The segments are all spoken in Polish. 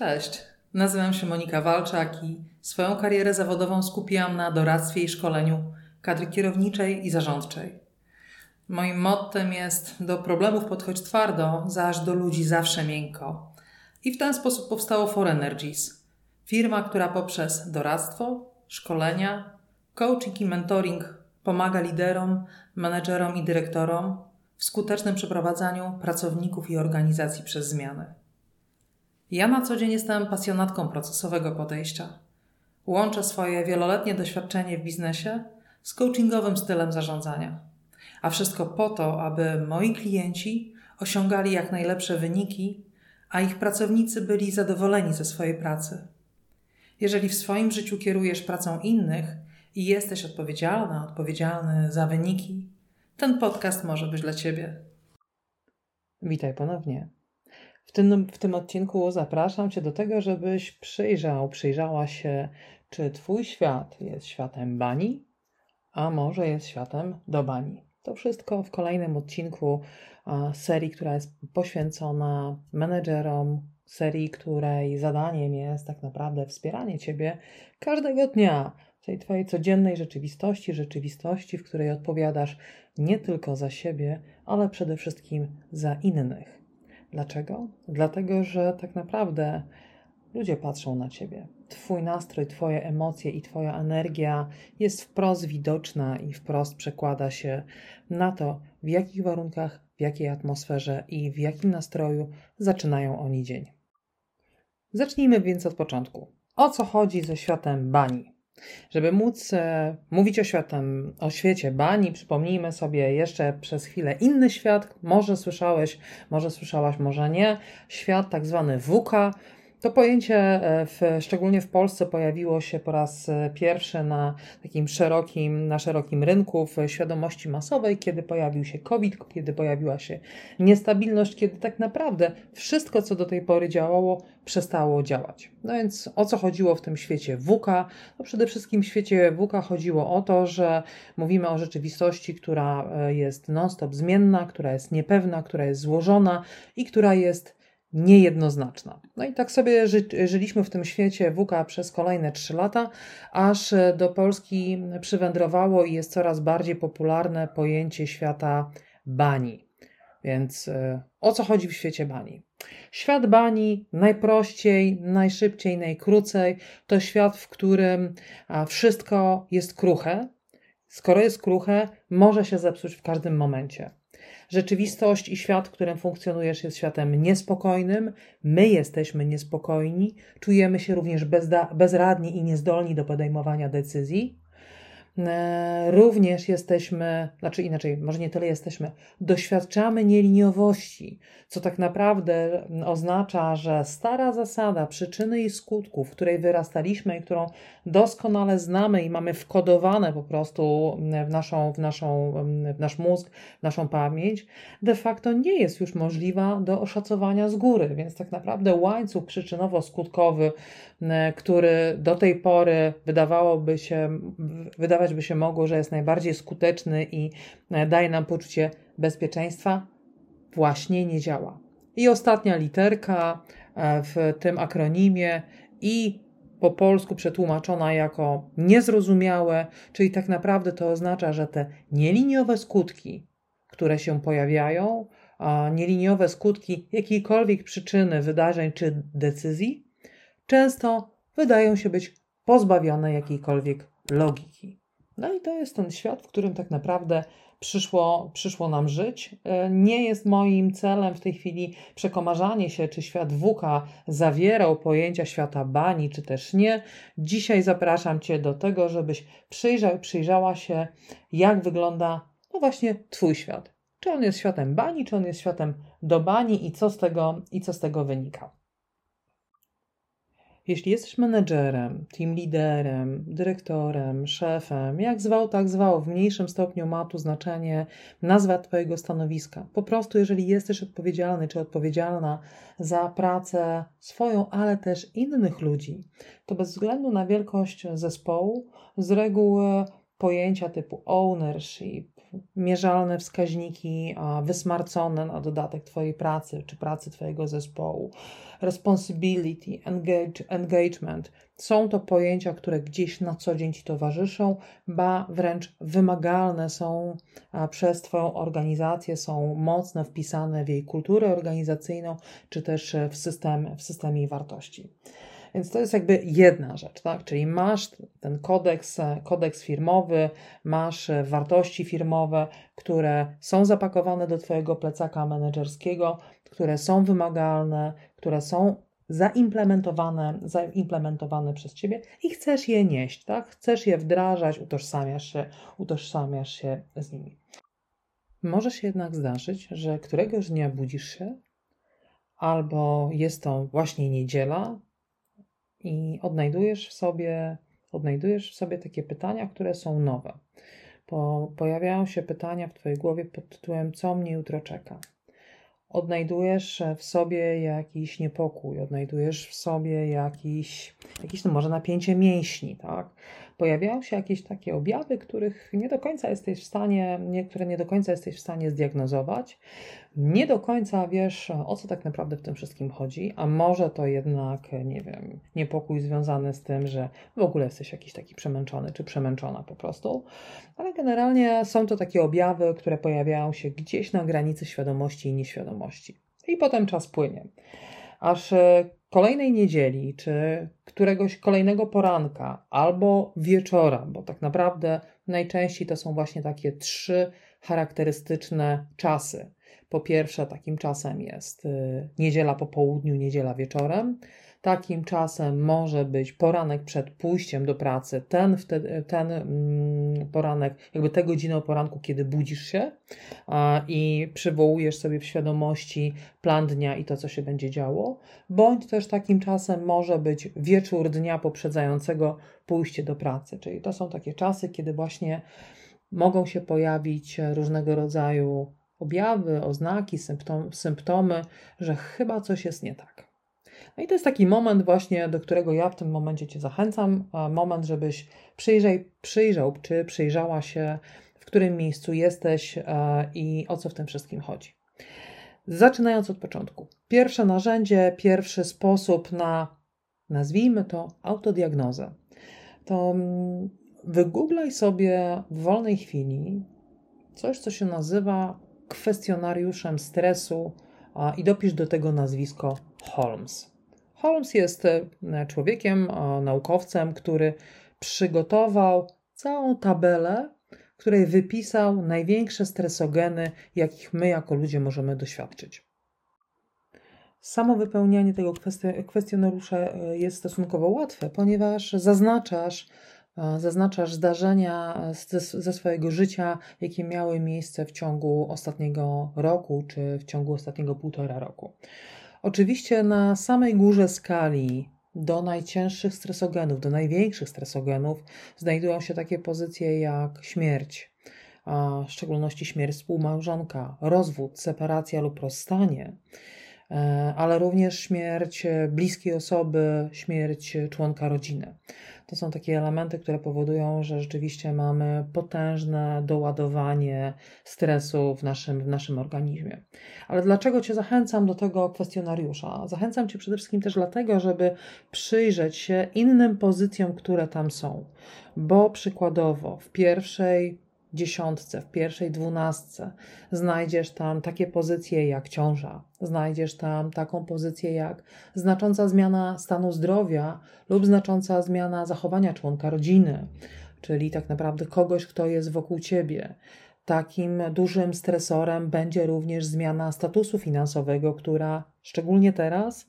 Cześć, nazywam się Monika Walczak i swoją karierę zawodową skupiłam na doradztwie i szkoleniu kadry kierowniczej i zarządczej. Moim mottem jest do problemów podchodź twardo, zaś do ludzi zawsze miękko. I w ten sposób powstało For Energies, firma, która poprzez doradztwo, szkolenia, coaching i mentoring pomaga liderom, menedżerom i dyrektorom w skutecznym przeprowadzaniu pracowników i organizacji przez zmiany. Ja na co dzień jestem pasjonatką procesowego podejścia. Łączę swoje wieloletnie doświadczenie w biznesie z coachingowym stylem zarządzania. A wszystko po to, aby moi klienci osiągali jak najlepsze wyniki, a ich pracownicy byli zadowoleni ze swojej pracy. Jeżeli w swoim życiu kierujesz pracą innych i jesteś odpowiedzialna, odpowiedzialny za wyniki, ten podcast może być dla Ciebie. Witaj ponownie. W tym, w tym odcinku zapraszam Cię do tego, żebyś przyjrzał, przyjrzała się, czy Twój świat jest światem bani, a może jest światem do bani. To wszystko w kolejnym odcinku serii, która jest poświęcona menedżerom, serii, której zadaniem jest tak naprawdę wspieranie Ciebie każdego dnia w tej Twojej codziennej rzeczywistości, rzeczywistości, w której odpowiadasz nie tylko za siebie, ale przede wszystkim za innych. Dlaczego? Dlatego, że tak naprawdę ludzie patrzą na ciebie. Twój nastrój, Twoje emocje i Twoja energia jest wprost widoczna i wprost przekłada się na to, w jakich warunkach, w jakiej atmosferze i w jakim nastroju zaczynają oni dzień. Zacznijmy więc od początku. O co chodzi ze światem bani? Żeby móc e, mówić o, światem, o świecie bani, przypomnijmy sobie jeszcze przez chwilę inny świat. Może słyszałeś, może słyszałaś, może nie. Świat tak zwany WUKA, to pojęcie e, w, szczególnie w Polsce pojawiło się po raz e, pierwszy na takim szerokim, na szerokim rynku w świadomości masowej, kiedy pojawił się COVID, kiedy pojawiła się niestabilność, kiedy tak naprawdę wszystko, co do tej pory działało, przestało działać. No więc o co chodziło w tym świecie WUKA? No przede wszystkim w świecie WUKA chodziło o to, że mówimy o rzeczywistości, która e, jest non-stop zmienna, która jest niepewna, która jest złożona i która jest niejednoznaczna. No i tak sobie ży żyliśmy w tym świecie WK przez kolejne trzy lata, aż do Polski przywędrowało i jest coraz bardziej popularne pojęcie świata bani. Więc e, o co chodzi w świecie bani? Świat bani najprościej, najszybciej, najkrócej to świat, w którym wszystko jest kruche. Skoro jest kruche, może się zepsuć w każdym momencie. Rzeczywistość i świat, w którym funkcjonujesz, jest światem niespokojnym. My jesteśmy niespokojni, czujemy się również bezradni i niezdolni do podejmowania decyzji. E, również jesteśmy, znaczy inaczej, może nie tyle jesteśmy, doświadczamy nieliniowości, co tak naprawdę oznacza, że stara zasada przyczyny i skutków, w której wyrastaliśmy i którą doskonale znamy i mamy wkodowane po prostu w, naszą, w, naszą, w nasz mózg, w naszą pamięć, de facto nie jest już możliwa do oszacowania z góry. Więc tak naprawdę łańcuch przyczynowo-skutkowy, który do tej pory wydawałoby się, wydawać by się mogło, że jest najbardziej skuteczny i daje nam poczucie bezpieczeństwa, właśnie nie działa. I ostatnia literka e, w tym akronimie i po polsku przetłumaczona jako niezrozumiałe, czyli tak naprawdę to oznacza, że te nieliniowe skutki, które się pojawiają, nieliniowe skutki jakiejkolwiek przyczyny, wydarzeń czy decyzji, często wydają się być pozbawione jakiejkolwiek logiki. No i to jest ten świat, w którym tak naprawdę przyszło, przyszło nam żyć. E, nie jest moim celem w tej chwili przekomarzanie się, czy świat WUKA zawierał pojęcia świata bani, czy też nie. Dzisiaj zapraszam Cię do tego, żebyś przyjrzał, przyjrzała się, jak wygląda no właśnie Twój świat. Czy on jest światem bani, czy on jest światem do bani i co z tego, i co z tego wynika. Jeśli jesteś menedżerem, team liderem, dyrektorem, szefem, jak zwał, tak zwał, w mniejszym stopniu ma tu znaczenie nazwa Twojego stanowiska. Po prostu, jeżeli jesteś odpowiedzialny czy odpowiedzialna za pracę swoją, ale też innych ludzi, to bez względu na wielkość zespołu, z reguły pojęcia typu ownership, mierzalne wskaźniki wysmarcone na dodatek Twojej pracy czy pracy Twojego zespołu. Responsibility, engage, engagement są to pojęcia, które gdzieś na co dzień Ci towarzyszą, ba wręcz wymagalne są przez Twoją organizację, są mocno wpisane w jej kulturę organizacyjną czy też w system, w systemie wartości. Więc to jest jakby jedna rzecz, tak? Czyli masz ten kodeks, kodeks firmowy, masz wartości firmowe, które są zapakowane do Twojego plecaka menedżerskiego, które są wymagalne, które są zaimplementowane, zaimplementowane przez Ciebie i chcesz je nieść, tak? Chcesz je wdrażać, utożsamiasz się, utożsamiasz się z nimi. Może się jednak zdarzyć, że któregoś dnia budzisz się, albo jest to właśnie niedziela, i odnajdujesz w sobie, odnajdujesz w sobie takie pytania, które są nowe. Po, pojawiają się pytania w Twojej głowie pod tytułem: Co mnie jutro czeka? Odnajdujesz w sobie jakiś niepokój, odnajdujesz w sobie jakiś, jakiś no może napięcie mięśni, tak? Pojawiają się jakieś takie objawy, których nie do końca jesteś w stanie, niektóre nie do końca jesteś w stanie zdiagnozować, nie do końca wiesz, o co tak naprawdę w tym wszystkim chodzi, a może to jednak, nie wiem, niepokój związany z tym, że w ogóle jesteś jakiś taki przemęczony czy przemęczona po prostu, ale generalnie są to takie objawy, które pojawiają się gdzieś na granicy świadomości i nieświadomości. I potem czas płynie. Aż e, kolejnej niedzieli, czy któregoś kolejnego poranka, albo wieczora, bo tak naprawdę najczęściej to są właśnie takie trzy charakterystyczne czasy po pierwsze, takim czasem jest y, niedziela po południu, niedziela wieczorem. Takim czasem może być poranek przed pójściem do pracy, ten, ten mm, poranek, jakby tę godzinę o poranku, kiedy budzisz się i przywołujesz sobie w świadomości plan dnia i to, co się będzie działo, bądź też takim czasem może być wieczór dnia poprzedzającego pójście do pracy. Czyli to są takie czasy, kiedy właśnie mogą się pojawić różnego rodzaju objawy, oznaki, symptom, symptomy, że chyba coś jest nie tak. No i to jest taki moment właśnie, do którego ja w tym momencie Cię zachęcam, moment, żebyś przyjrzej, przyjrzał czy przyjrzała się, w którym miejscu jesteś e, i o co w tym wszystkim chodzi. Zaczynając od początku. Pierwsze narzędzie, pierwszy sposób na, nazwijmy to, autodiagnozę, to mm, wygooglaj sobie w wolnej chwili coś, co się nazywa kwestionariuszem stresu i dopisz do tego nazwisko Holmes. Holmes jest e, człowiekiem, naukowcem, który przygotował całą tabelę, w której wypisał największe stresogeny, jakich my jako ludzie możemy doświadczyć. Samo wypełnianie tego kwestionariusza e, jest stosunkowo łatwe, ponieważ zaznaczasz zaznaczasz zdarzenia ze, ze, swojego życia, jakie miały miejsce w ciągu ostatniego roku czy w ciągu ostatniego półtora roku. Oczywiście na samej górze skali do najcięższych stresogenów, do największych stresogenów znajdują się takie pozycje jak śmierć, a w szczególności śmierć współmałżonka, rozwód, separacja lub rozstanie, e, ale również śmierć bliskiej osoby, śmierć członka rodziny. To są takie elementy, które powodują, że rzeczywiście mamy potężne doładowanie stresu w naszym, w naszym organizmie. Ale dlaczego Cię zachęcam do tego kwestionariusza? Zachęcam Cię przede wszystkim też dlatego, żeby przyjrzeć się innym pozycjom, które tam są. Bo przykładowo w pierwszej dziesiątce, w pierwszej dwunastce znajdziesz tam takie pozycje jak ciąża, znajdziesz tam taką pozycję jak znacząca zmiana stanu zdrowia lub znacząca zmiana zachowania członka rodziny, czyli tak naprawdę kogoś, kto jest wokół ciebie. Takim dużym stresorem będzie również zmiana statusu finansowego, która szczególnie teraz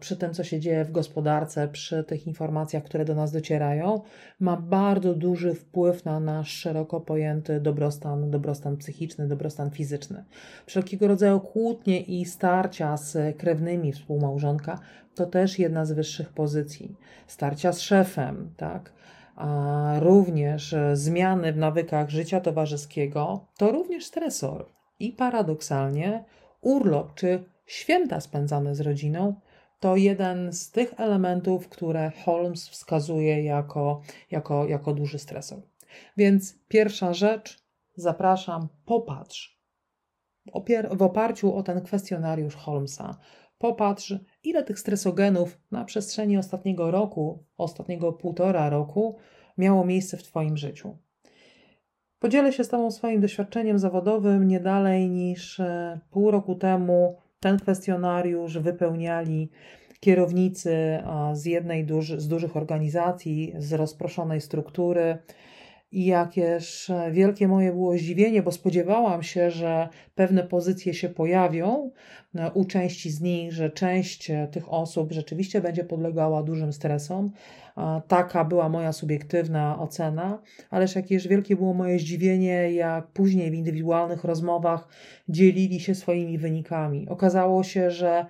przy tym, co się dzieje w gospodarce, przy tych informacjach, które do nas docierają, ma bardzo duży wpływ na nasz szeroko pojęty dobrostan, dobrostan psychiczny, dobrostan fizyczny. Wszelkiego rodzaju kłótnie i starcia z krewnymi współmałżonka to też jedna z wyższych pozycji. Starcia z szefem, tak? A również zmiany w nawykach życia towarzyskiego to również stresor. I paradoksalnie urlop czy Święta spędzane z rodziną to jeden z tych elementów, które Holmes wskazuje jako, jako, jako duży stresor. Więc pierwsza rzecz, zapraszam, popatrz w oparciu o ten kwestionariusz Holmesa. Popatrz, ile tych stresogenów na przestrzeni ostatniego roku, ostatniego półtora roku miało miejsce w Twoim życiu. Podzielę się z Tobą swoim doświadczeniem zawodowym nie dalej niż e, pół roku temu. Ten kwestionariusz wypełniali kierownicy z jednej duży, z dużych organizacji, z rozproszonej struktury. I jakież wielkie moje było zdziwienie, bo spodziewałam się, że pewne pozycje się pojawią e, u części z nich, że część tych osób rzeczywiście będzie podlegała dużym stresom. Taka była moja subiektywna ocena, ależ jakież wielkie było moje zdziwienie, jak później w indywidualnych rozmowach dzielili się swoimi wynikami. Okazało się, że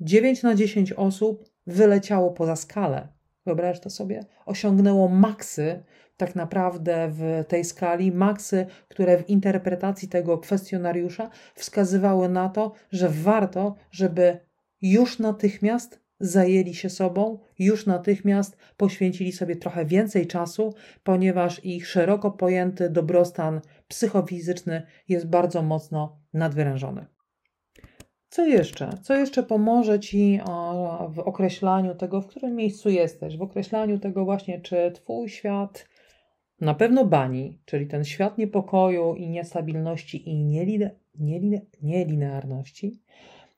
9 na 10 osób wyleciało poza skalę. Wyobraź to sobie? Osiągnęło maksy tak naprawdę w tej skali, maksy, które w interpretacji tego kwestionariusza wskazywały na to, że warto, żeby już natychmiast zajęli się sobą, już natychmiast poświęcili sobie trochę więcej czasu, ponieważ ich szeroko pojęty dobrostan psychofizyczny jest bardzo mocno nadwyrężony. Co jeszcze? Co jeszcze pomoże Ci w określaniu tego, w którym miejscu jesteś, w określaniu tego właśnie, czy Twój świat na pewno bani, czyli ten świat niepokoju i niestabilności i nieline, nieline, nielinearności,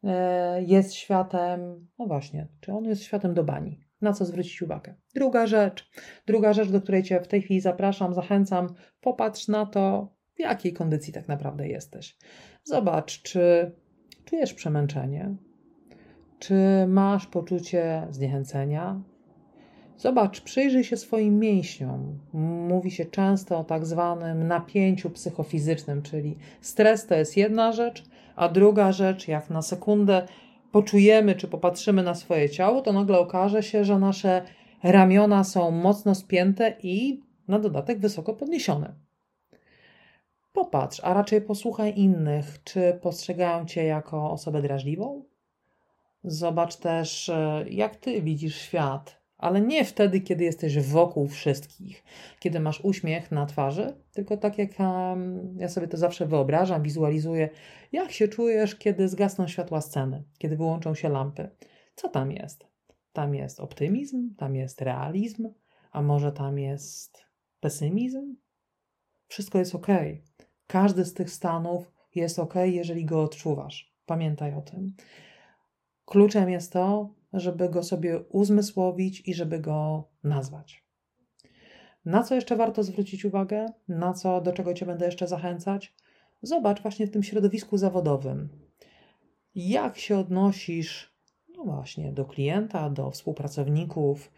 e, jest światem, no właśnie, czy on jest światem do bani? Na co zwrócić uwagę? Druga rzecz, druga rzecz, do której Cię w tej chwili zapraszam, zachęcam, popatrz na to, w jakiej kondycji tak naprawdę jesteś. Zobacz, czy czujesz przemęczenie, czy masz poczucie zniechęcenia, Zobacz, przyjrzyj się swoim mięśniom. Mówi się często o tak zwanym napięciu psychofizycznym, czyli stres to jest jedna rzecz, a druga rzecz, jak na sekundę poczujemy czy popatrzymy na swoje ciało, to nagle okaże się, że nasze ramiona są mocno spięte i na dodatek wysoko podniesione. Popatrz, a raczej posłuchaj innych, czy postrzegają cię jako osobę drażliwą. Zobacz też, e, jak ty widzisz świat, ale nie wtedy, kiedy jesteś wokół wszystkich, kiedy masz uśmiech na twarzy, tylko tak jak um, ja sobie to zawsze wyobrażam, wizualizuję, jak się czujesz, kiedy zgasną światła sceny, kiedy wyłączą się lampy. Co tam jest? Tam jest optymizm, tam jest realizm, a może tam jest pesymizm? Wszystko jest ok. Każdy z tych stanów jest ok, jeżeli go odczuwasz. Pamiętaj o tym. Kluczem jest to, żeby go sobie uzmysłowić i żeby go nazwać. Na co jeszcze warto zwrócić uwagę? Na co, do czego Cię będę jeszcze zachęcać? Zobacz właśnie w tym środowisku zawodowym. Jak się odnosisz, no właśnie, do klienta, do współpracowników,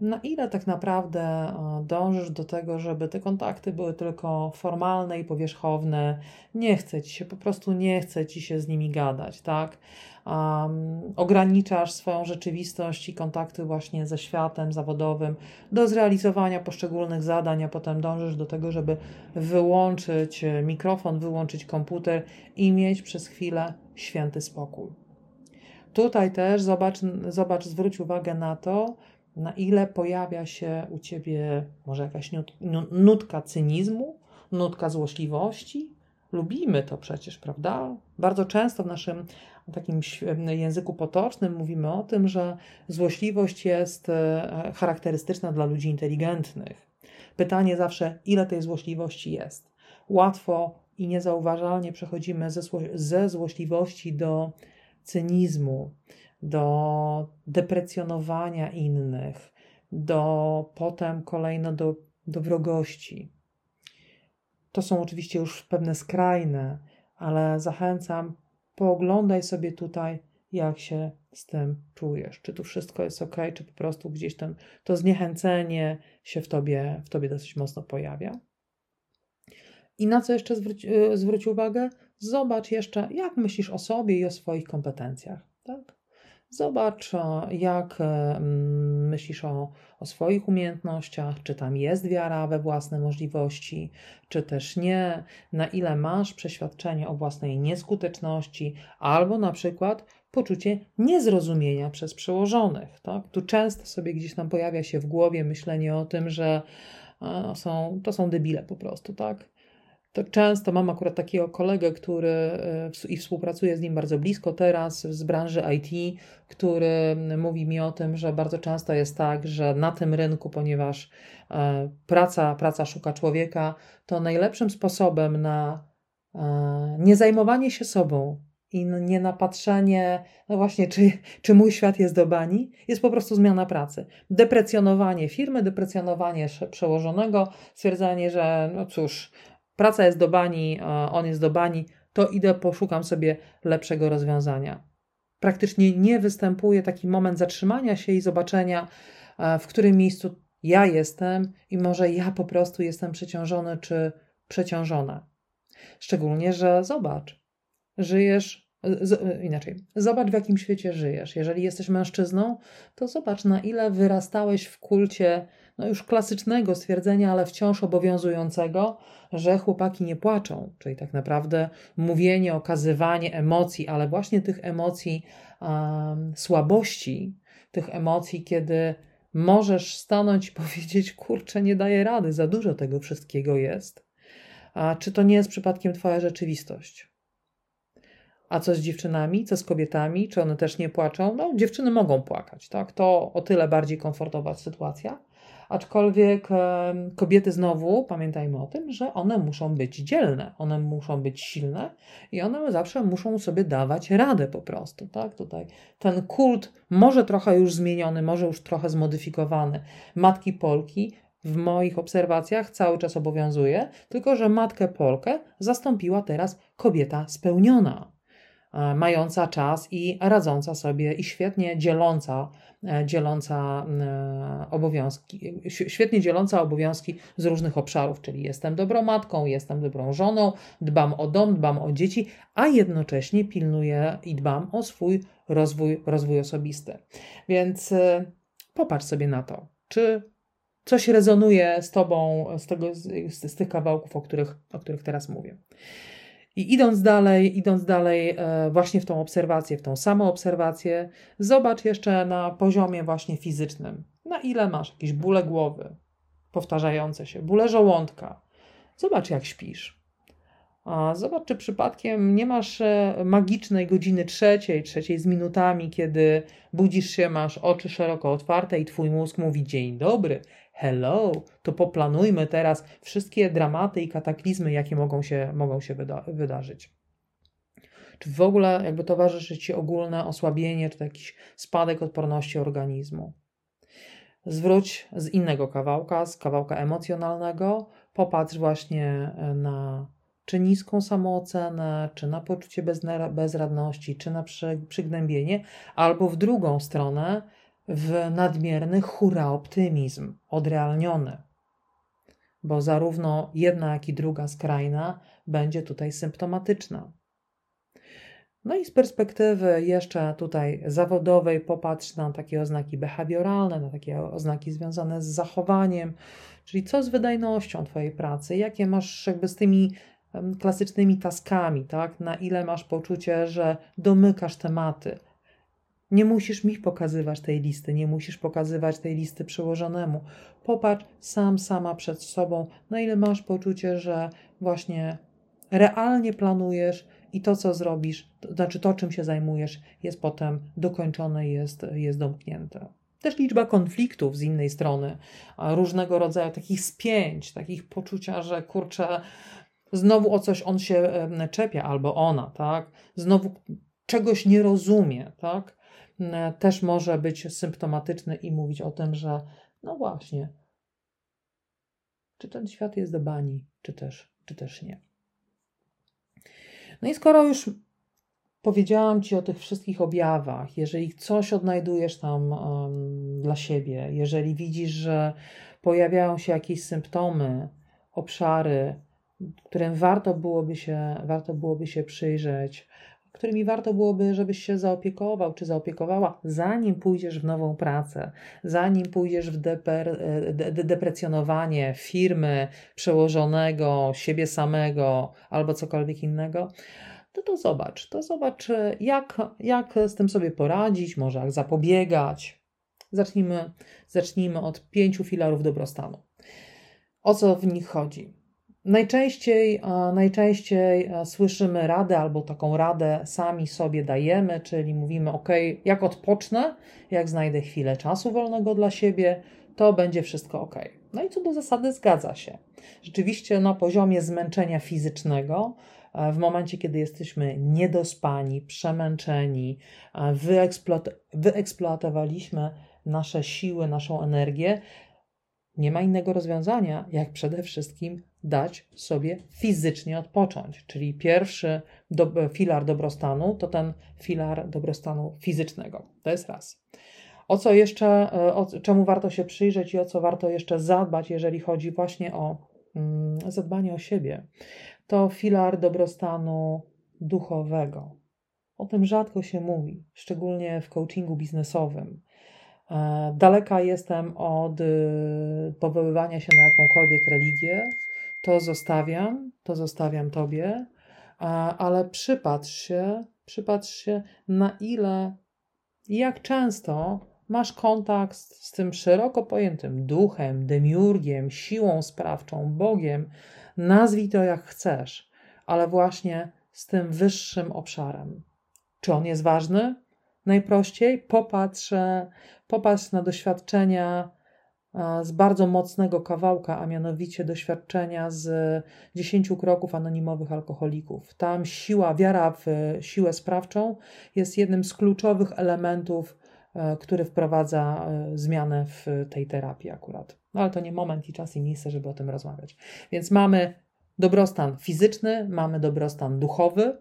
na ile tak naprawdę e, dążysz do tego, żeby te kontakty były tylko formalne i powierzchowne, nie chce ci się, po prostu nie chce ci się z nimi gadać, tak? Um, ograniczasz swoją rzeczywistość i kontakty właśnie ze światem zawodowym do zrealizowania poszczególnych zadań, a potem dążysz do tego, żeby wyłączyć mikrofon, wyłączyć komputer i mieć przez chwilę święty spokój. Tutaj też zobacz, zobacz zwróć uwagę na to, na ile pojawia się u ciebie może jakaś nutka cynizmu, nutka złośliwości. Lubimy to przecież, prawda? Bardzo często w naszym takim języku potocznym mówimy o tym, że złośliwość jest e, charakterystyczna dla ludzi inteligentnych. Pytanie zawsze, ile tej złośliwości jest. Łatwo i niezauważalnie przechodzimy ze, ze złośliwości do cynizmu, do deprecjonowania innych, do potem kolejno do, do wrogości. To są oczywiście już pewne skrajne, ale zachęcam, pooglądaj sobie tutaj, jak się z tym czujesz. Czy tu wszystko jest ok, czy po prostu gdzieś tam to zniechęcenie się w tobie, w tobie dosyć mocno pojawia. I na co jeszcze zwróć, y, zwróć uwagę? Zobacz jeszcze, jak myślisz o sobie i o swoich kompetencjach. Zobacz, jak e, myślisz o, o swoich umiejętnościach, czy tam jest wiara we własne możliwości, czy też nie, na ile masz przeświadczenie o własnej nieskuteczności, albo na przykład poczucie niezrozumienia przez przełożonych. Tak? Tu często sobie gdzieś tam pojawia się w głowie myślenie o tym, że są, to są debile po prostu, tak? To często mam akurat takiego kolegę, który e, i współpracuje z nim bardzo blisko teraz z branży IT, który mówi mi o tym, że bardzo często jest tak, że na tym rynku, ponieważ e, praca, praca szuka człowieka, to najlepszym sposobem na e, nie zajmowanie się sobą i nie napatrzenie, no właśnie, czy, czy mój świat jest do bani, jest po prostu zmiana pracy. Deprecjonowanie firmy, deprecjonowanie przełożonego, stwierdzanie, że no cóż, praca jest do bani, on jest do bani, to idę, poszukam sobie lepszego rozwiązania. Praktycznie nie występuje taki moment zatrzymania się i zobaczenia, e, w którym miejscu ja jestem i może ja po prostu jestem przeciążony czy przeciążona. Szczególnie, że zobacz, żyjesz z, inaczej. Zobacz, w jakim świecie żyjesz. Jeżeli jesteś mężczyzną, to zobacz, na ile wyrastałeś w kulcie no już klasycznego stwierdzenia, ale wciąż obowiązującego, że chłopaki nie płaczą. Czyli tak naprawdę mówienie, okazywanie emocji, ale właśnie tych emocji um, słabości, tych emocji, kiedy możesz stanąć i powiedzieć: Kurczę, nie daję rady, za dużo tego wszystkiego jest. A czy to nie jest przypadkiem Twoja rzeczywistość? A co z dziewczynami, co z kobietami? Czy one też nie płaczą? No, dziewczyny mogą płakać, tak? To o tyle bardziej komfortowa sytuacja. Aczkolwiek kobiety znowu, pamiętajmy o tym, że one muszą być dzielne, one muszą być silne i one zawsze muszą sobie dawać radę po prostu, tak? Tutaj ten kult może trochę już zmieniony, może już trochę zmodyfikowany. Matki Polki w moich obserwacjach cały czas obowiązuje, tylko że matkę Polkę zastąpiła teraz kobieta spełniona. E, mająca czas i radząca sobie i świetnie dzieląca, e, dzieląca e, obowiązki, świetnie dzieląca obowiązki z różnych obszarów, czyli jestem dobrą matką, jestem dobrą żoną, dbam o dom, dbam o dzieci, a jednocześnie pilnuję i dbam o swój rozwój, rozwój osobisty. Więc popatrz sobie na to, czy coś rezonuje z tobą, z, tego, z, z tych kawałków, o których, o których teraz mówię. I idąc dalej, idąc dalej e, właśnie w tą obserwację, w tą samą obserwację, zobacz jeszcze na poziomie właśnie fizycznym, na ile masz jakieś bóle głowy, powtarzające się, bóle żołądka. Zobacz, jak śpisz. A zobacz, czy przypadkiem nie masz e, magicznej godziny trzeciej, trzeciej z minutami, kiedy budzisz się, masz oczy szeroko otwarte i twój mózg mówi dzień dobry, hello, to poplanujmy teraz wszystkie dramaty i kataklizmy, jakie mogą się, mogą się wyda wydarzyć. Czy w ogóle jakby towarzyszy Ci ogólne osłabienie, czy jakiś spadek odporności organizmu? Zwróć z innego kawałka, z kawałka emocjonalnego, popatrz właśnie e, na czy niską samoocenę, czy na poczucie bezradności, czy na przygnębienie, albo w drugą stronę, w nadmierny hura optymizm, odrealniony. Bo zarówno jedna, jak i druga skrajna będzie tutaj symptomatyczna. No i z perspektywy jeszcze tutaj zawodowej popatrz na takie oznaki behawioralne, na takie oznaki związane z zachowaniem, czyli co z wydajnością Twojej pracy, jakie masz jakby z tymi klasycznymi taskami, tak? Na ile masz poczucie, że domykasz tematy, nie musisz mi pokazywać tej listy, nie musisz pokazywać tej listy przełożonemu. Popatrz sam, sama przed sobą, na ile masz poczucie, że właśnie realnie planujesz i to, co zrobisz, to znaczy to, czym się zajmujesz, jest potem dokończone, jest, jest domknięte. Też liczba konfliktów z innej strony, różnego rodzaju takich spięć, takich poczucia, że kurczę, znowu o coś on się czepia albo ona, tak? Znowu czegoś nie rozumie, tak? E, też może być symptomatyczny i mówić o tym, że no właśnie, czy ten świat jest do bani, czy też, czy też nie. No i skoro już powiedziałam Ci o tych wszystkich objawach, jeżeli coś odnajdujesz tam um, dla siebie, jeżeli widzisz, że pojawiają się jakieś symptomy, obszary, którym warto byłoby się, warto byłoby się przyjrzeć, którymi warto byłoby, żebyś się zaopiekował czy zaopiekowała, zanim pójdziesz w nową pracę, zanim pójdziesz w deper, de, deprecjonowanie firmy, przełożonego, siebie samego albo cokolwiek innego, to to zobacz, to zobacz, jak, jak z tym sobie poradzić, może jak zapobiegać. Zacznijmy, zacznijmy od pięciu filarów dobrostanu. O co w nich chodzi? Najczęściej, najczęściej słyszymy radę albo taką radę sami sobie dajemy, czyli mówimy: OK, jak odpocznę, jak znajdę chwilę czasu wolnego dla siebie, to będzie wszystko ok. No i co do zasady zgadza się. Rzeczywiście na poziomie zmęczenia fizycznego, w momencie, kiedy jesteśmy niedospani, przemęczeni, wyeksploatowaliśmy nasze siły, naszą energię, nie ma innego rozwiązania, jak przede wszystkim dać sobie fizycznie odpocząć. Czyli pierwszy do, filar dobrostanu to ten filar dobrostanu fizycznego. To jest raz. O co jeszcze, e, o czemu warto się przyjrzeć i o co warto jeszcze zadbać, jeżeli chodzi właśnie o mm, zadbanie o siebie, to filar dobrostanu duchowego. O tym rzadko się mówi, szczególnie w coachingu biznesowym. E, daleka jestem od y, powoływania się na jakąkolwiek religię. To zostawiam, to zostawiam tobie, ale przypatrz się, przypatrz się, na ile i jak często masz kontakt z tym szeroko pojętym duchem, demiurgiem, siłą sprawczą, Bogiem, nazwij to jak chcesz, ale właśnie z tym wyższym obszarem. Czy on jest ważny? Najprościej popatrz, popatrz na doświadczenia z bardzo mocnego kawałka, a mianowicie doświadczenia z dziesięciu kroków anonimowych alkoholików. Tam siła, wiara w siłę sprawczą jest jednym z kluczowych elementów, e, który wprowadza e, zmianę w tej terapii akurat. No ale to nie moment i czas i miejsce, żeby o tym rozmawiać. Więc mamy dobrostan fizyczny, mamy dobrostan duchowy.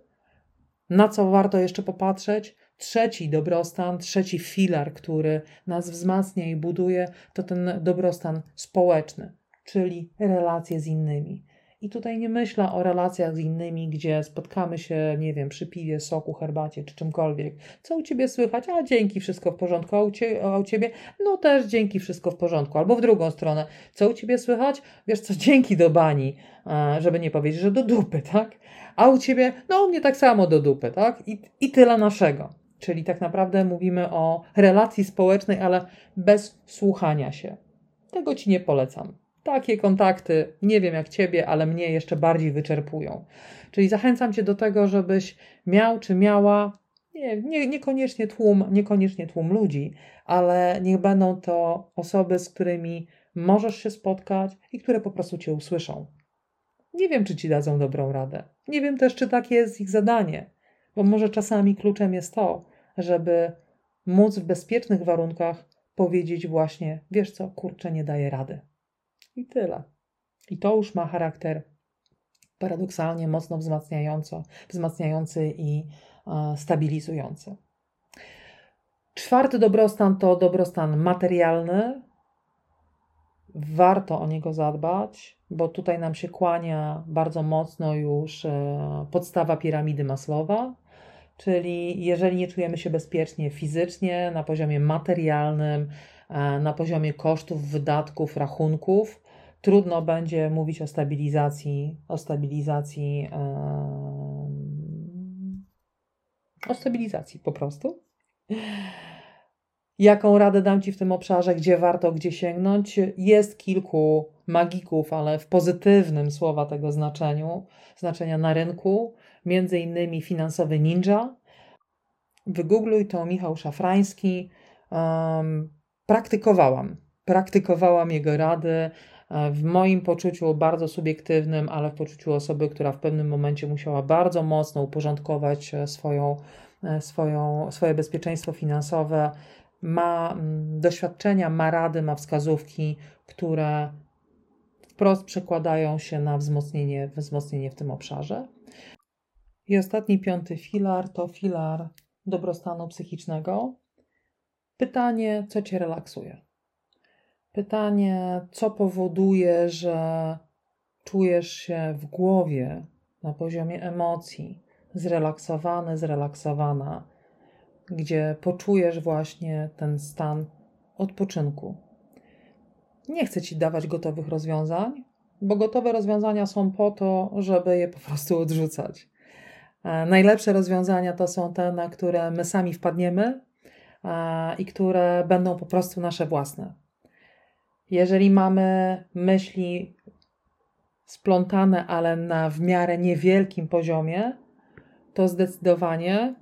Na co warto jeszcze popatrzeć? Trzeci dobrostan, trzeci filar, który nas wzmacnia i buduje, to ten dobrostan społeczny, czyli relacje z innymi. I tutaj nie myślę o relacjach z innymi, gdzie spotkamy się, nie wiem, przy piwie, soku, herbacie czy czymkolwiek. Co u ciebie słychać? A dzięki, wszystko w porządku. A u, cie, a u ciebie? No też dzięki, wszystko w porządku. Albo w drugą stronę. Co u ciebie słychać? Wiesz co, dzięki do bani, żeby nie powiedzieć, że do dupy, tak? A u ciebie? No u mnie tak samo do dupy, tak? I, i tyle naszego. Czyli tak naprawdę mówimy o relacji społecznej, ale bez słuchania się. Tego ci nie polecam. Takie kontakty, nie wiem jak ciebie, ale mnie jeszcze bardziej wyczerpują. Czyli zachęcam cię do tego, żebyś miał czy miała nie, nie, niekoniecznie, tłum, niekoniecznie tłum ludzi, ale niech będą to osoby, z którymi możesz się spotkać i które po prostu cię usłyszą. Nie wiem, czy ci dadzą dobrą radę. Nie wiem też, czy takie jest ich zadanie, bo może czasami kluczem jest to, żeby móc w bezpiecznych warunkach powiedzieć właśnie, wiesz co, kurczę, nie daje rady. I tyle. I to już ma charakter paradoksalnie mocno wzmacniająco, wzmacniający i e, stabilizujący. Czwarty dobrostan to dobrostan materialny. Warto o niego zadbać, bo tutaj nam się kłania bardzo mocno już e, podstawa piramidy Maslowa, Czyli jeżeli nie czujemy się bezpiecznie fizycznie, na poziomie materialnym, e, na poziomie kosztów, wydatków, rachunków, trudno będzie mówić o stabilizacji, o stabilizacji, o stabilizacji po prostu. Jaką radę dam Ci w tym obszarze, gdzie warto, gdzie sięgnąć? Jest kilku magików, ale w pozytywnym słowa tego znaczeniu, znaczenia na rynku między innymi finansowy ninja. Wygoogluj to Michał Szafrański. Um, praktykowałam. Praktykowałam jego rady e, w moim poczuciu bardzo subiektywnym, ale w poczuciu osoby, która w pewnym momencie musiała bardzo mocno uporządkować e, swoją, e, swoją, swoje bezpieczeństwo finansowe. Ma doświadczenia, ma rady, ma wskazówki, które wprost przekładają się na wzmocnienie, wzmocnienie w tym obszarze. I ostatni, piąty filar to filar dobrostanu psychicznego. Pytanie, co cię relaksuje? Pytanie, co powoduje, że czujesz się w głowie, na poziomie emocji, zrelaksowany, zrelaksowana, gdzie poczujesz właśnie ten stan odpoczynku. Nie chcę ci dawać gotowych rozwiązań, bo gotowe rozwiązania są po to, żeby je po prostu odrzucać. E, najlepsze rozwiązania to są te, na które my sami wpadniemy e, i które będą po prostu nasze własne. Jeżeli mamy myśli splątane, ale na w miarę niewielkim poziomie, to zdecydowanie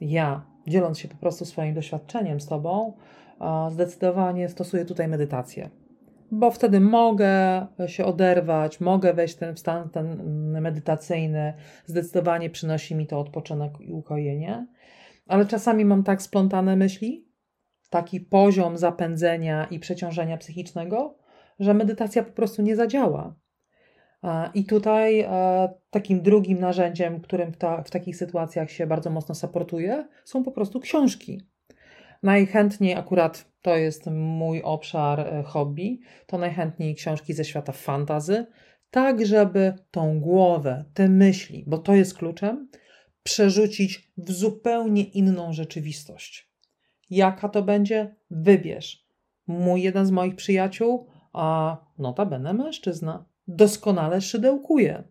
ja, dzieląc się po prostu swoim doświadczeniem z Tobą, zdecydowanie stosuję tutaj medytację. Bo wtedy mogę się oderwać, mogę wejść w ten stan ten medytacyjny, zdecydowanie przynosi mi to odpoczynek i ukojenie. Ale czasami mam tak splątane myśli, taki poziom zapędzenia i przeciążenia psychicznego, że medytacja po prostu nie zadziała. I tutaj e, takim drugim narzędziem, którym w, ta, w takich sytuacjach się bardzo mocno supportuje, są po prostu książki. Najchętniej akurat to jest mój obszar e, hobby, to najchętniej książki ze świata fantazy, tak żeby tą głowę, te myśli, bo to jest kluczem, przerzucić w zupełnie inną rzeczywistość. Jaka to będzie? Wybierz. Mój jeden z moich przyjaciół, a notabene mężczyzna, doskonale szydełkuje.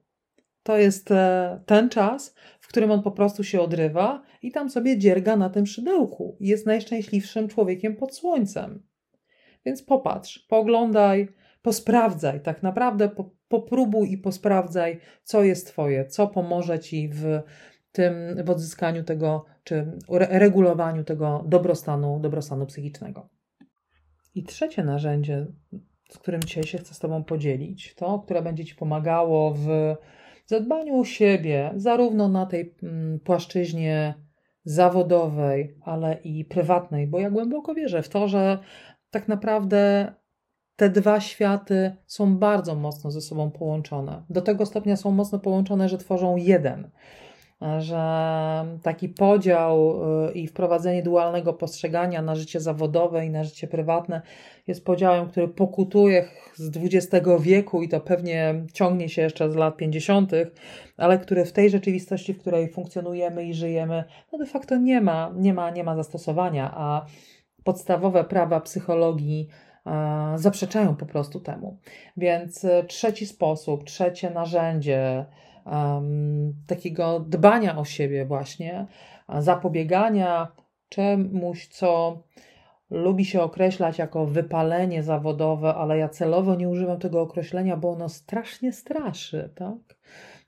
To jest e, ten czas, w którym on po prostu się odrywa i tam sobie dzierga na tym szydełku. Jest najszczęśliwszym człowiekiem pod słońcem. Więc popatrz, pooglądaj, posprawdzaj, tak naprawdę popróbuj i posprawdzaj, co jest Twoje, co pomoże Ci w tym, w odzyskaniu tego, czy regulowaniu tego dobrostanu, dobrostanu psychicznego. I trzecie narzędzie, z którym dzisiaj się chcę z Tobą podzielić, to, które będzie Ci pomagało w zadbaniu o siebie, zarówno na tej mm, płaszczyźnie zawodowej, ale i prywatnej, bo ja głęboko wierzę w to, że tak naprawdę te dwa światy są bardzo mocno ze sobą połączone. Do tego stopnia są mocno połączone, że tworzą jeden że taki podział y, i wprowadzenie dualnego postrzegania na życie zawodowe i na życie prywatne jest podziałem, który pokutuje z XX wieku i to pewnie ciągnie się jeszcze z lat 50., ale który w tej rzeczywistości, w której funkcjonujemy i żyjemy, no de facto nie ma, nie ma, nie ma zastosowania, a podstawowe prawa psychologii zaprzeczają po prostu temu. Więc y, trzeci sposób, trzecie narzędzie, um, takiego dbania o siebie, właśnie, zapobiegania czemuś, co lubi się określać jako wypalenie zawodowe, ale ja celowo nie używam tego określenia, bo ono strasznie straszy, tak?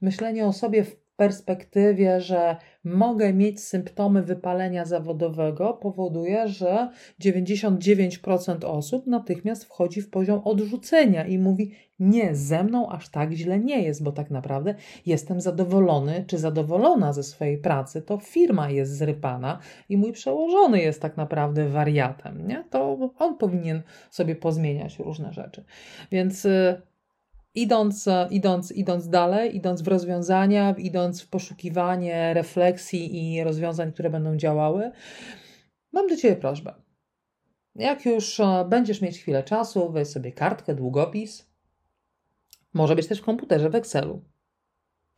Myślenie o sobie w perspektywie, że mogę mieć symptomy wypalenia zawodowego, powoduje, że 99% osób natychmiast wchodzi w poziom odrzucenia i mówi: Nie, ze mną aż tak źle nie jest, bo tak naprawdę jestem zadowolony czy zadowolona ze swojej pracy. To firma jest zrypana i mój przełożony jest tak naprawdę wariatem. Nie? To on powinien sobie pozmieniać różne rzeczy. Więc y, idąc, e, idąc, idąc dalej, idąc w rozwiązania, idąc w poszukiwanie refleksji i rozwiązań, które będą działały, mam do Ciebie prośbę. Jak już e, będziesz mieć chwilę czasu, weź sobie kartkę, długopis. Może być też w komputerze, w Excelu.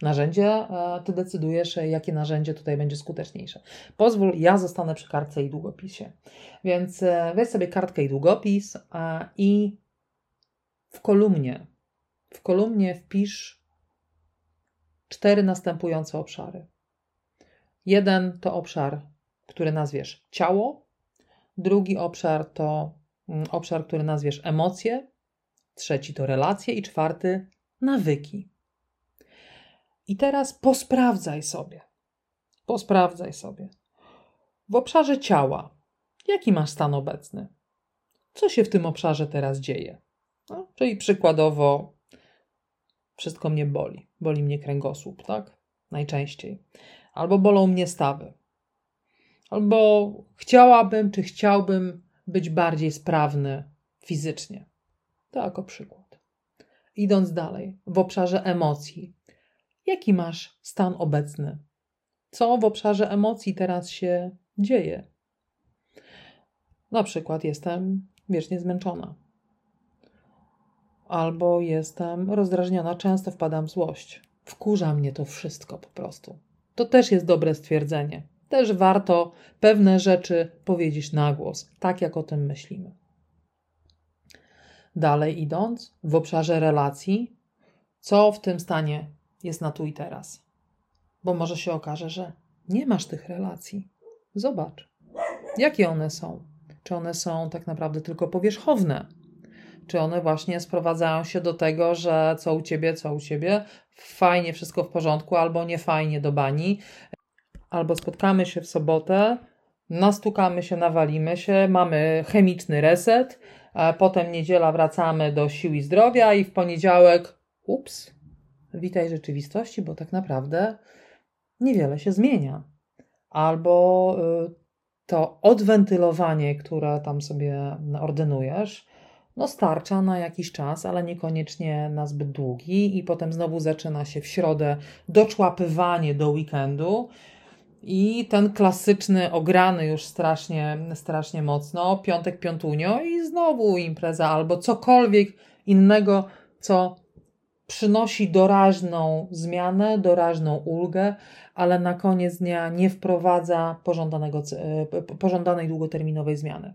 Narzędzie, e, ty decydujesz, jakie narzędzie tutaj będzie skuteczniejsze. Pozwól, ja zostanę przy kartce i długopisie. Więc weź sobie kartkę i długopis i w kolumnie w kolumnie wpisz cztery następujące obszary. Jeden to obszar, który nazwiesz ciało, drugi obszar to mm, obszar, który nazwiesz emocje, trzeci to relacje i czwarty nawyki. I teraz posprawdzaj sobie. Posprawdzaj sobie. W obszarze ciała, jaki masz stan obecny? Co się w tym obszarze teraz dzieje? No, czyli przykładowo wszystko mnie boli. Boli mnie kręgosłup, tak? Najczęściej. Albo bolą mnie stawy. Albo chciałabym, czy chciałbym być bardziej sprawny fizycznie. To jako przykład. Idąc dalej, w obszarze emocji. Jaki masz stan obecny? Co w obszarze emocji teraz się dzieje? Na przykład jestem wiecznie zmęczona albo jestem rozdrażniona, często wpadam w złość. Wkurza mnie to wszystko po prostu. To też jest dobre stwierdzenie. Też warto pewne rzeczy powiedzieć na głos, tak jak o tym myślimy. Dalej idąc, w obszarze relacji, co w tym stanie jest na tu i teraz? Bo może się okaże, że nie masz tych relacji. Zobacz, jakie one są. Czy one są tak naprawdę tylko powierzchowne? Czy one właśnie sprowadzają się do tego, że co u ciebie, co u ciebie, fajnie, wszystko w porządku, albo nie fajnie do bani, albo spotkamy się w sobotę, nastukamy się, nawalimy się, mamy chemiczny reset, potem niedziela wracamy do sił i zdrowia i w poniedziałek, ups, witaj rzeczywistości, bo tak naprawdę niewiele się zmienia. Albo y, to odwentylowanie, które tam sobie ordynujesz, no starcza na jakiś czas, ale niekoniecznie na zbyt długi, i potem znowu zaczyna się w środę doczłapywanie do weekendu. I ten klasyczny, ograny już strasznie, strasznie mocno, piątek, piątunio i znowu impreza albo cokolwiek innego, co przynosi doraźną zmianę, doraźną ulgę, ale na koniec dnia nie wprowadza pożądanego, e, pożądanej długoterminowej zmiany.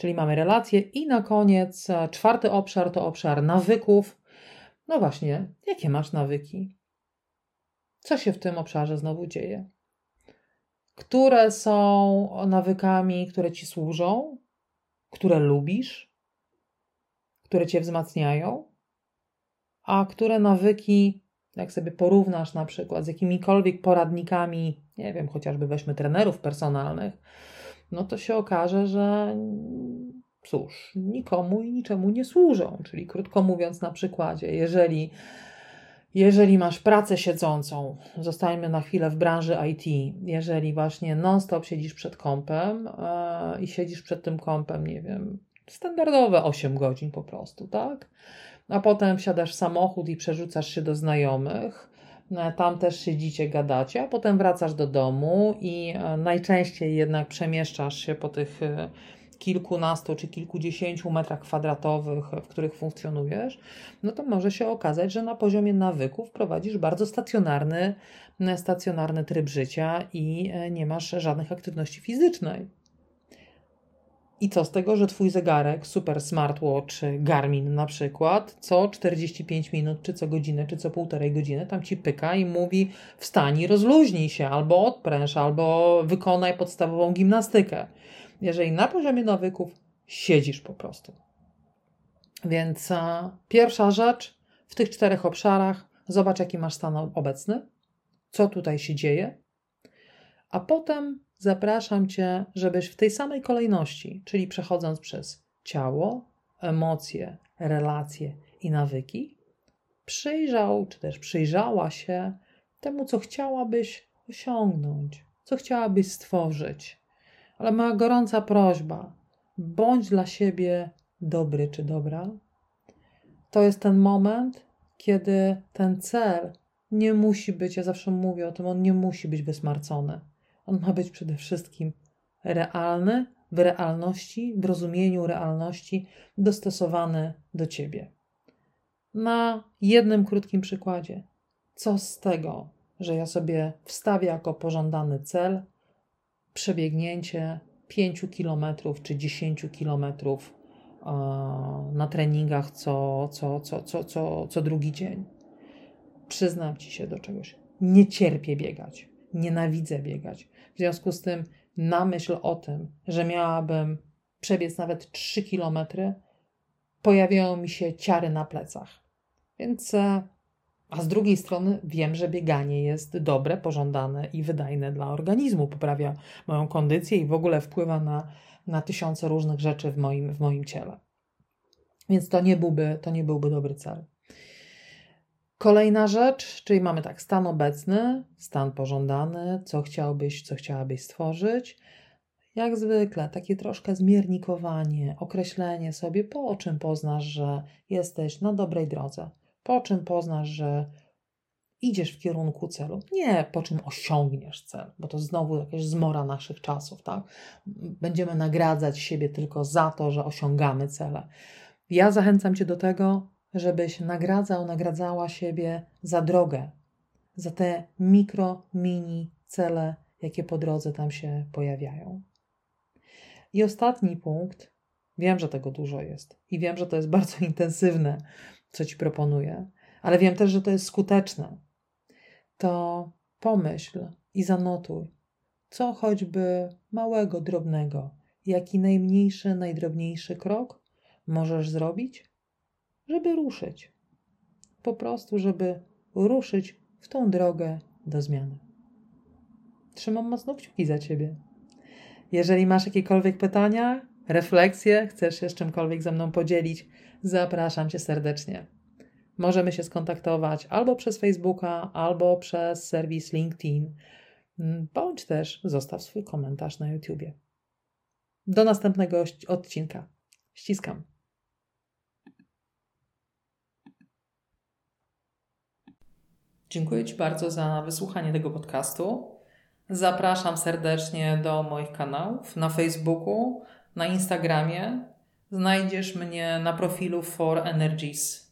Czyli mamy relacje i na koniec e, czwarty obszar to obszar nawyków. No właśnie, jakie masz nawyki? Co się w tym obszarze znowu dzieje? Które są nawykami, które ci służą, które lubisz, które cię wzmacniają, a które nawyki, jak sobie porównasz na przykład z jakimikolwiek poradnikami, nie wiem, chociażby weźmy trenerów personalnych, no to się okaże, że cóż, nikomu i niczemu nie służą. Czyli krótko mówiąc, na przykładzie, jeżeli, jeżeli masz pracę siedzącą, zostańmy na chwilę w branży IT, jeżeli właśnie non-stop siedzisz przed kompem yy, i siedzisz przed tym kompem, nie wiem, standardowe 8 godzin po prostu, tak? A potem wsiadasz w samochód i przerzucasz się do znajomych. E, tam też siedzicie, gadacie, a potem wracasz do domu i e, najczęściej jednak przemieszczasz się po tych e, kilkunastu czy kilkudziesięciu metrach kwadratowych, w których funkcjonujesz, no to może się okazać, że na poziomie nawyków prowadzisz bardzo stacjonarny, stacjonarny tryb życia i nie masz żadnych aktywności fizycznej. I co z tego, że twój zegarek, super smartwatch Garmin na przykład, co 45 minut, czy co godzinę, czy co półtorej godziny tam ci pyka i mówi wstań i rozluźnij się, albo odpręż, albo wykonaj podstawową gimnastykę. Jeżeli na poziomie nawyków siedzisz po prostu. Więc a, pierwsza rzecz w tych czterech obszarach, zobacz jaki masz stan obecny, co tutaj się dzieje, a potem zapraszam Cię, żebyś w tej samej kolejności, czyli przechodząc przez ciało, emocje, relacje i nawyki, przyjrzał czy też przyjrzała się temu, co chciałabyś osiągnąć, co chciałabyś stworzyć. Ale moja gorąca prośba, bądź dla siebie dobry czy dobra. To jest ten moment, kiedy ten cel nie musi być, ja zawsze mówię o tym, on nie musi być wysmarcony. On ma być przede wszystkim realny, w realności, w rozumieniu realności, dostosowany do ciebie. Na jednym krótkim przykładzie. Co z tego, że ja sobie wstawię jako pożądany cel przebiegnięcie 5 km czy 10 km na treningach co, co, co, co, co, co drugi dzień. Przyznam ci się do czegoś. Nie cierpię biegać. Nienawidzę biegać. W związku z tym, na myśl o tym, że miałabym przebiec nawet 3 kilometry, pojawiają mi się ciary na plecach. Więc, e, a z drugiej strony wiem, że bieganie jest dobre, pożądane i wydajne dla organizmu. Poprawia moją kondycję i w ogóle wpływa na, na tysiące różnych rzeczy w moim, w moim ciele. Więc to nie byłby, to nie byłby dobry cel. Kolejna rzecz, czyli mamy tak, stan obecny, stan pożądany, co chciałbyś, co chciałabyś stworzyć. Jak zwykle, takie troszkę zmiernikowanie, określenie sobie, po czym poznasz, że jesteś na dobrej drodze, po czym poznasz, że idziesz w kierunku celu, nie po czym osiągniesz cel, bo to znowu jakaś zmora naszych czasów, tak? Będziemy nagradzać siebie tylko za to, że osiągamy cele. Ja zachęcam Cię do tego, żebyś nagradzał, nagradzała siebie za drogę, za te mikro, mini cele, jakie po drodze tam się pojawiają. I ostatni punkt, wiem, że tego dużo jest i wiem, że to jest bardzo intensywne, co ci proponuję, ale wiem też, że to jest skuteczne. To pomyśl i zanotuj, co choćby małego, drobnego, jaki najmniejszy, najdrobniejszy krok możesz zrobić, żeby ruszyć. Po prostu, żeby ruszyć w tą drogę do zmiany. Trzymam mocno kciuki za Ciebie. Jeżeli masz jakiekolwiek pytania, refleksje, chcesz się z czymkolwiek ze mną podzielić, zapraszam Cię serdecznie. Możemy się skontaktować albo przez Facebooka, albo przez serwis LinkedIn, bądź też zostaw swój komentarz na YouTubie. Do następnego odcinka. Ściskam. Dziękuję Ci bardzo za wysłuchanie tego podcastu. Zapraszam serdecznie do moich kanałów na Facebooku, na Instagramie. Znajdziesz mnie na profilu For Energies